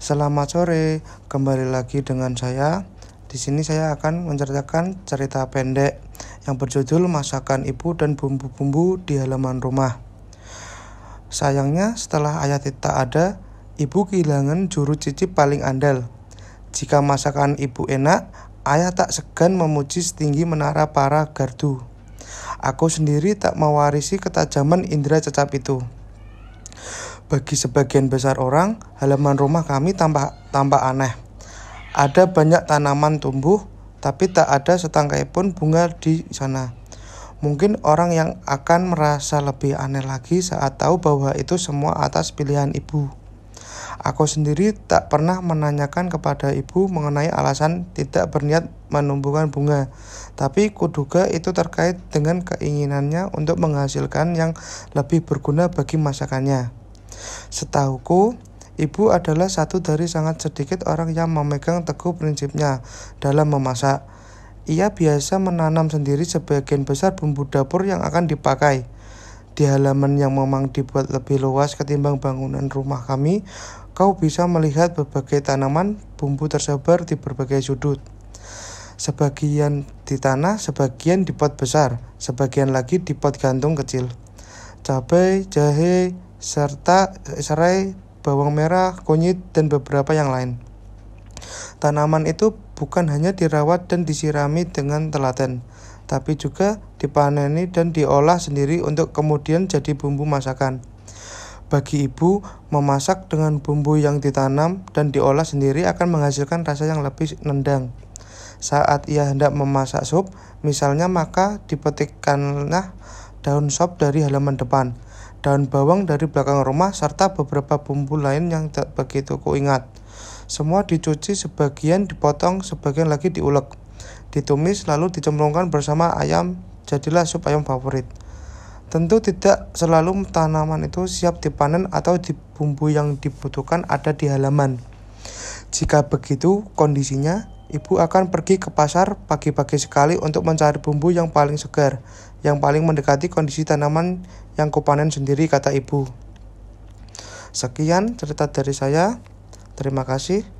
Selamat sore, kembali lagi dengan saya. Di sini saya akan menceritakan cerita pendek yang berjudul Masakan Ibu dan Bumbu-bumbu di Halaman Rumah. Sayangnya, setelah ayah tak ada, ibu kehilangan juru cicip paling andal. Jika masakan ibu enak, ayah tak segan memuji setinggi menara para gardu. Aku sendiri tak mewarisi ketajaman indera cecap itu. Bagi sebagian besar orang, halaman rumah kami tampak, tampak aneh. Ada banyak tanaman tumbuh, tapi tak ada setangkai pun bunga di sana. Mungkin orang yang akan merasa lebih aneh lagi saat tahu bahwa itu semua atas pilihan ibu. Aku sendiri tak pernah menanyakan kepada ibu mengenai alasan tidak berniat menumbuhkan bunga, tapi kuduga itu terkait dengan keinginannya untuk menghasilkan yang lebih berguna bagi masakannya. Setahuku, ibu adalah satu dari sangat sedikit orang yang memegang teguh prinsipnya dalam memasak. Ia biasa menanam sendiri sebagian besar bumbu dapur yang akan dipakai. Di halaman yang memang dibuat lebih luas ketimbang bangunan rumah kami, kau bisa melihat berbagai tanaman bumbu tersebar di berbagai sudut. Sebagian di tanah, sebagian di pot besar, sebagian lagi di pot gantung kecil. Cabai, jahe, serta serai, bawang merah, kunyit, dan beberapa yang lain. Tanaman itu bukan hanya dirawat dan disirami dengan telaten, tapi juga dipaneni dan diolah sendiri untuk kemudian jadi bumbu masakan. Bagi ibu, memasak dengan bumbu yang ditanam dan diolah sendiri akan menghasilkan rasa yang lebih nendang. Saat ia hendak memasak sup, misalnya maka dipetikkanlah daun sop dari halaman depan daun bawang dari belakang rumah, serta beberapa bumbu lain yang tak begitu kuingat. Semua dicuci, sebagian dipotong, sebagian lagi diulek. Ditumis lalu dicemplungkan bersama ayam, jadilah sup ayam favorit. Tentu tidak selalu tanaman itu siap dipanen atau di bumbu yang dibutuhkan ada di halaman. Jika begitu kondisinya, ibu akan pergi ke pasar pagi-pagi sekali untuk mencari bumbu yang paling segar, yang paling mendekati kondisi tanaman yang kupanen sendiri, kata ibu. Sekian cerita dari saya. Terima kasih.